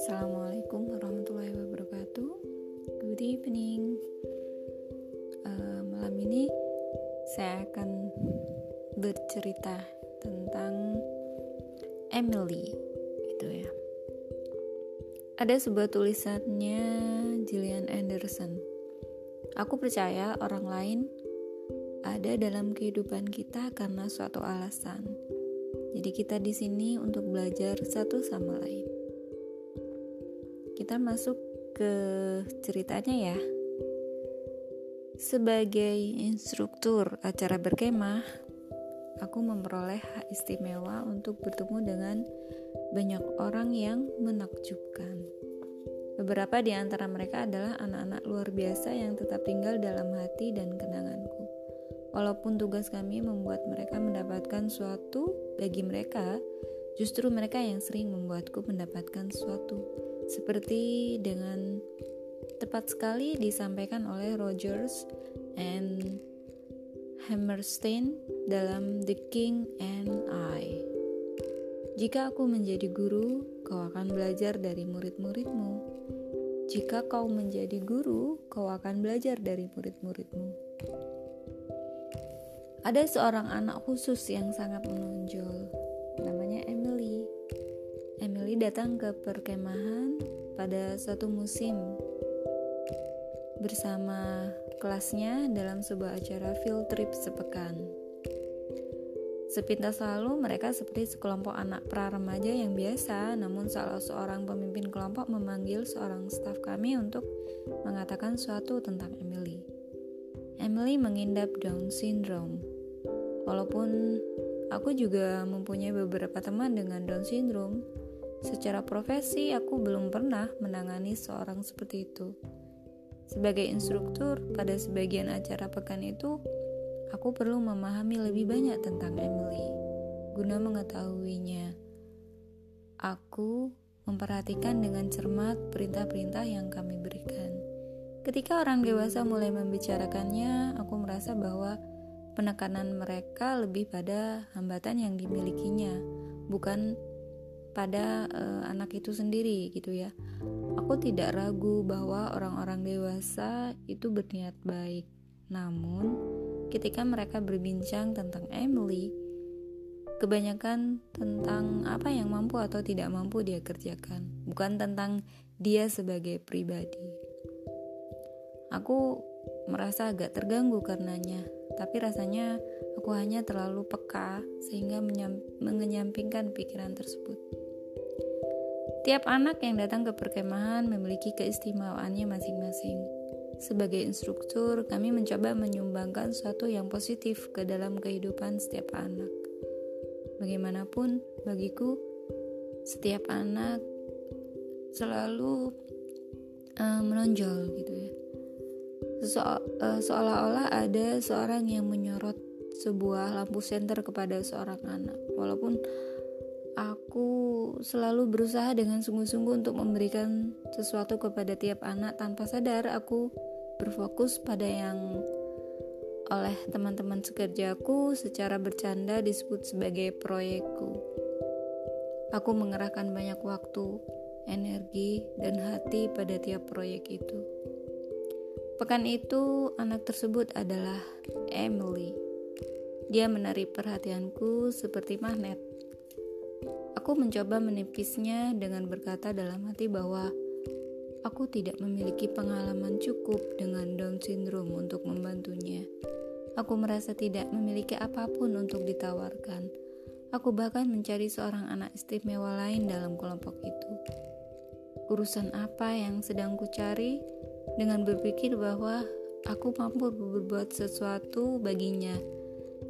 Assalamualaikum warahmatullahi wabarakatuh. Good evening. Uh, malam ini saya akan bercerita tentang Emily, itu ya. Ada sebuah tulisannya Gillian Anderson. Aku percaya orang lain ada dalam kehidupan kita karena suatu alasan. Jadi kita di sini untuk belajar satu sama lain. Kita masuk ke ceritanya ya. Sebagai instruktur acara berkemah, aku memperoleh hak istimewa untuk bertemu dengan banyak orang yang menakjubkan. Beberapa di antara mereka adalah anak-anak luar biasa yang tetap tinggal dalam hati dan kenanganku. Walaupun tugas kami membuat mereka mendapatkan suatu bagi mereka, justru mereka yang sering membuatku mendapatkan suatu. Seperti dengan tepat sekali disampaikan oleh Rogers and Hammerstein dalam The King and I. Jika aku menjadi guru, kau akan belajar dari murid-muridmu. Jika kau menjadi guru, kau akan belajar dari murid-muridmu. Ada seorang anak khusus yang sangat menonjol, namanya Emily. Emily datang ke perkemahan pada suatu musim bersama kelasnya dalam sebuah acara field trip sepekan. Sepintas lalu mereka seperti sekelompok anak pra remaja yang biasa, namun salah seorang pemimpin kelompok memanggil seorang staf kami untuk mengatakan sesuatu tentang Emily. Emily mengidap Down syndrome Walaupun aku juga mempunyai beberapa teman dengan Down syndrome, secara profesi aku belum pernah menangani seorang seperti itu. Sebagai instruktur pada sebagian acara pekan itu, aku perlu memahami lebih banyak tentang Emily guna mengetahuinya. Aku memperhatikan dengan cermat perintah-perintah yang kami berikan. Ketika orang dewasa mulai membicarakannya, aku merasa bahwa penekanan mereka lebih pada hambatan yang dimilikinya, bukan pada uh, anak itu sendiri gitu ya. Aku tidak ragu bahwa orang-orang dewasa itu berniat baik. Namun, ketika mereka berbincang tentang Emily, kebanyakan tentang apa yang mampu atau tidak mampu dia kerjakan, bukan tentang dia sebagai pribadi. Aku merasa agak terganggu karenanya, tapi rasanya aku hanya terlalu peka sehingga mengenyampingkan pikiran tersebut. Tiap anak yang datang ke perkemahan memiliki keistimewaannya masing-masing. Sebagai instruktur, kami mencoba menyumbangkan sesuatu yang positif ke dalam kehidupan setiap anak. Bagaimanapun, bagiku, setiap anak selalu uh, menonjol gitu ya Se uh, seolah-olah ada seorang yang menyorot sebuah lampu senter kepada seorang anak. Walaupun aku selalu berusaha dengan sungguh-sungguh untuk memberikan sesuatu kepada tiap anak tanpa sadar aku berfokus pada yang oleh teman-teman sekerjaku secara bercanda disebut sebagai proyekku. Aku mengerahkan banyak waktu, energi, dan hati pada tiap proyek itu. Pekan itu, anak tersebut adalah Emily. Dia menarik perhatianku seperti magnet. Aku mencoba menipisnya dengan berkata dalam hati bahwa aku tidak memiliki pengalaman cukup dengan Down syndrome untuk membantunya. Aku merasa tidak memiliki apa pun untuk ditawarkan. Aku bahkan mencari seorang anak istimewa lain dalam kelompok itu. Urusan apa yang sedang kucari? Dengan berpikir bahwa aku mampu berbuat sesuatu baginya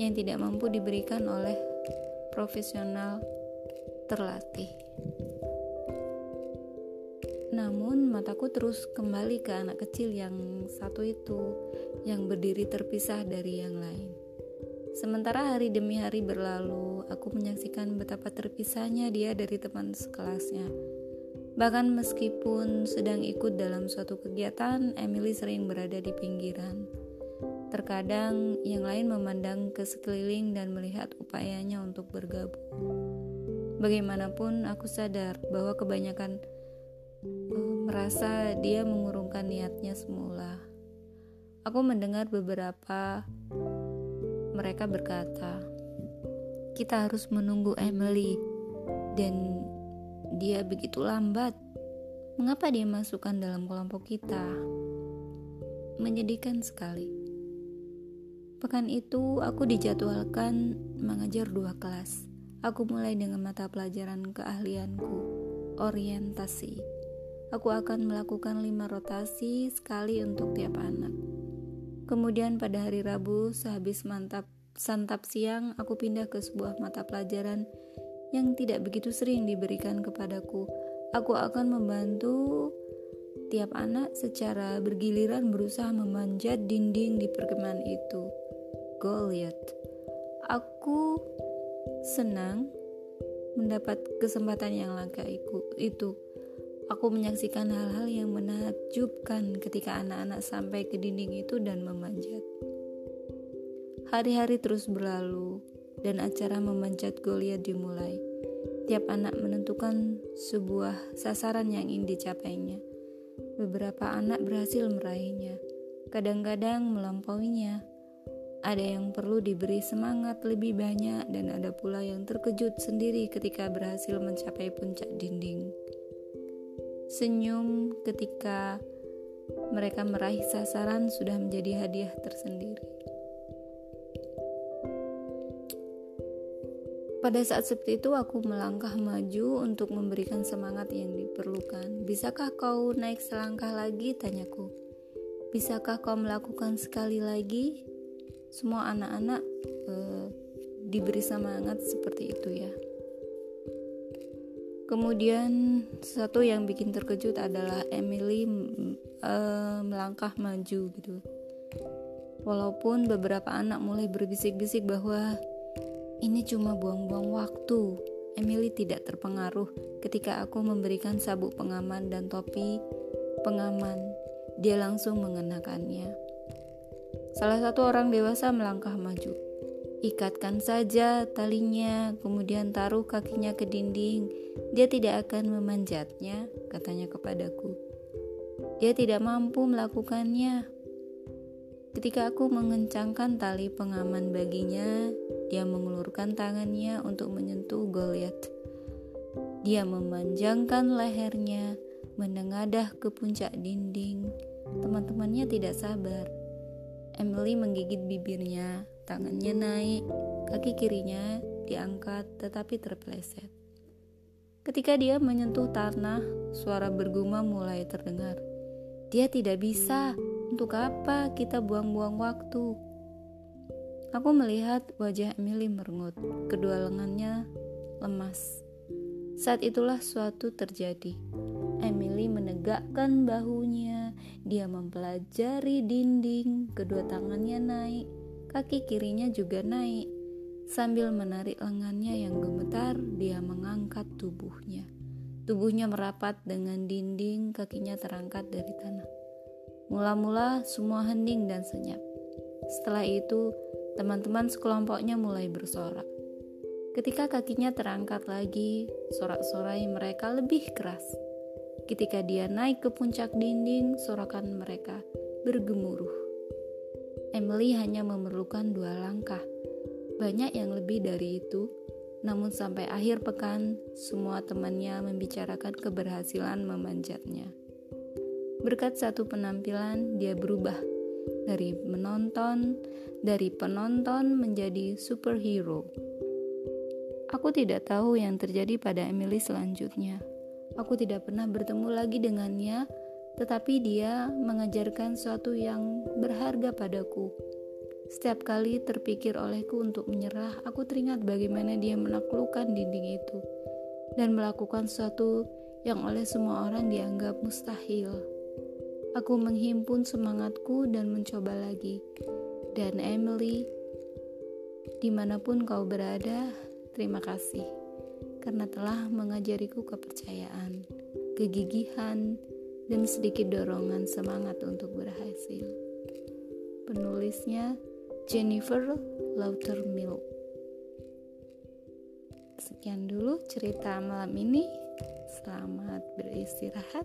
yang tidak mampu diberikan oleh profesional terlatih. Namun mataku terus kembali ke anak kecil yang satu itu yang berdiri terpisah dari yang lain. Sementara hari demi hari berlalu, aku menyaksikan betapa terpisahnya dia dari teman sekelasnya Bahkan meskipun sedang ikut dalam suatu kegiatan, Emily sering berada di pinggiran. Terkadang yang lain memandang ke sekeliling dan melihat upayanya untuk bergabung. Bagaimanapun aku sadar bahwa kebanyakan uh, merasa dia mengurungkan niatnya semula. Aku mendengar beberapa mereka berkata, "Kita harus menunggu Emily dan dia begitu lambat. Mengapa dia masukkan dalam kelompok kita?" Menyedihkan sekali. Pekan itu aku dijadwalkan mengajar dua kelas. Aku mulai dengan mata pelajaran keahlianku, orientasi. Aku akan melakukan lima rotasi sekali untuk tiap anak. Kemudian pada hari Rabu, sehabis mantap santap siang, aku pindah ke sebuah mata pelajaran yang tidak begitu sering diberikan kepadaku. Aku akan membantu tiap anak secara bergiliran berusaha memanjat dinding di perkemahan itu. Goliath. Aku senang mendapat kesempatan yang langka itu. Aku menyaksikan hal-hal yang menakjubkan ketika anak-anak sampai ke dinding itu dan memanjat. Hari-hari terus berlalu dan acara memanjat Goliath dimulai. Tiap anak menentukan sebuah sasaran yang ingin dicapainya. Beberapa anak berhasil meraihnya, kadang-kadang melampauinya, ada yang perlu diberi semangat lebih banyak, dan ada pula yang terkejut sendiri ketika berhasil mencapai puncak dinding. Senyum ketika mereka meraih sasaran sudah menjadi hadiah tersendiri. Pada saat seperti itu, aku melangkah maju untuk memberikan semangat yang diperlukan. Bisakah kau naik selangkah lagi? Tanyaku. Bisakah kau melakukan sekali lagi? semua anak-anak e, diberi semangat seperti itu ya. Kemudian satu yang bikin terkejut adalah Emily e, melangkah maju gitu. Walaupun beberapa anak mulai berbisik-bisik bahwa ini cuma buang-buang waktu. Emily tidak terpengaruh ketika aku memberikan sabuk pengaman dan topi pengaman. Dia langsung mengenakannya. Salah satu orang dewasa melangkah maju. Ikatkan saja talinya, kemudian taruh kakinya ke dinding. Dia tidak akan memanjatnya, katanya kepadaku. Dia tidak mampu melakukannya. Ketika aku mengencangkan tali pengaman baginya, dia mengulurkan tangannya untuk menyentuh Goliath. Dia memanjangkan lehernya, menengadah ke puncak dinding. Teman-temannya tidak sabar. Emily menggigit bibirnya, tangannya naik, kaki kirinya diangkat tetapi terpeleset. Ketika dia menyentuh tanah, suara berguma mulai terdengar. Dia tidak bisa. Untuk apa kita buang-buang waktu? Aku melihat wajah Emily merengut, kedua lengannya lemas. Saat itulah suatu terjadi. Emily menegakkan bahunya, dia mempelajari dinding, kedua tangannya naik, kaki kirinya juga naik. Sambil menarik lengannya yang gemetar, dia mengangkat tubuhnya. Tubuhnya merapat dengan dinding, kakinya terangkat dari tanah. Mula-mula semua hening dan senyap. Setelah itu, teman-teman sekelompoknya mulai bersorak. Ketika kakinya terangkat lagi, sorak-sorai mereka lebih keras. Ketika dia naik ke puncak dinding, sorakan mereka bergemuruh. Emily hanya memerlukan dua langkah. Banyak yang lebih dari itu, namun sampai akhir pekan, semua temannya membicarakan keberhasilan memanjatnya. Berkat satu penampilan, dia berubah dari menonton, dari penonton menjadi superhero. Aku tidak tahu yang terjadi pada Emily selanjutnya. Aku tidak pernah bertemu lagi dengannya, tetapi dia mengajarkan sesuatu yang berharga padaku. Setiap kali terpikir olehku untuk menyerah, aku teringat bagaimana dia menaklukkan dinding itu dan melakukan sesuatu yang oleh semua orang dianggap mustahil. Aku menghimpun semangatku dan mencoba lagi. Dan Emily, di mana pun kau berada, terima kasih karena telah mengajariku kepercayaan, kegigihan, dan sedikit dorongan semangat untuk berhasil. penulisnya Jennifer Lautermilk. Sekian dulu cerita malam ini. Selamat beristirahat.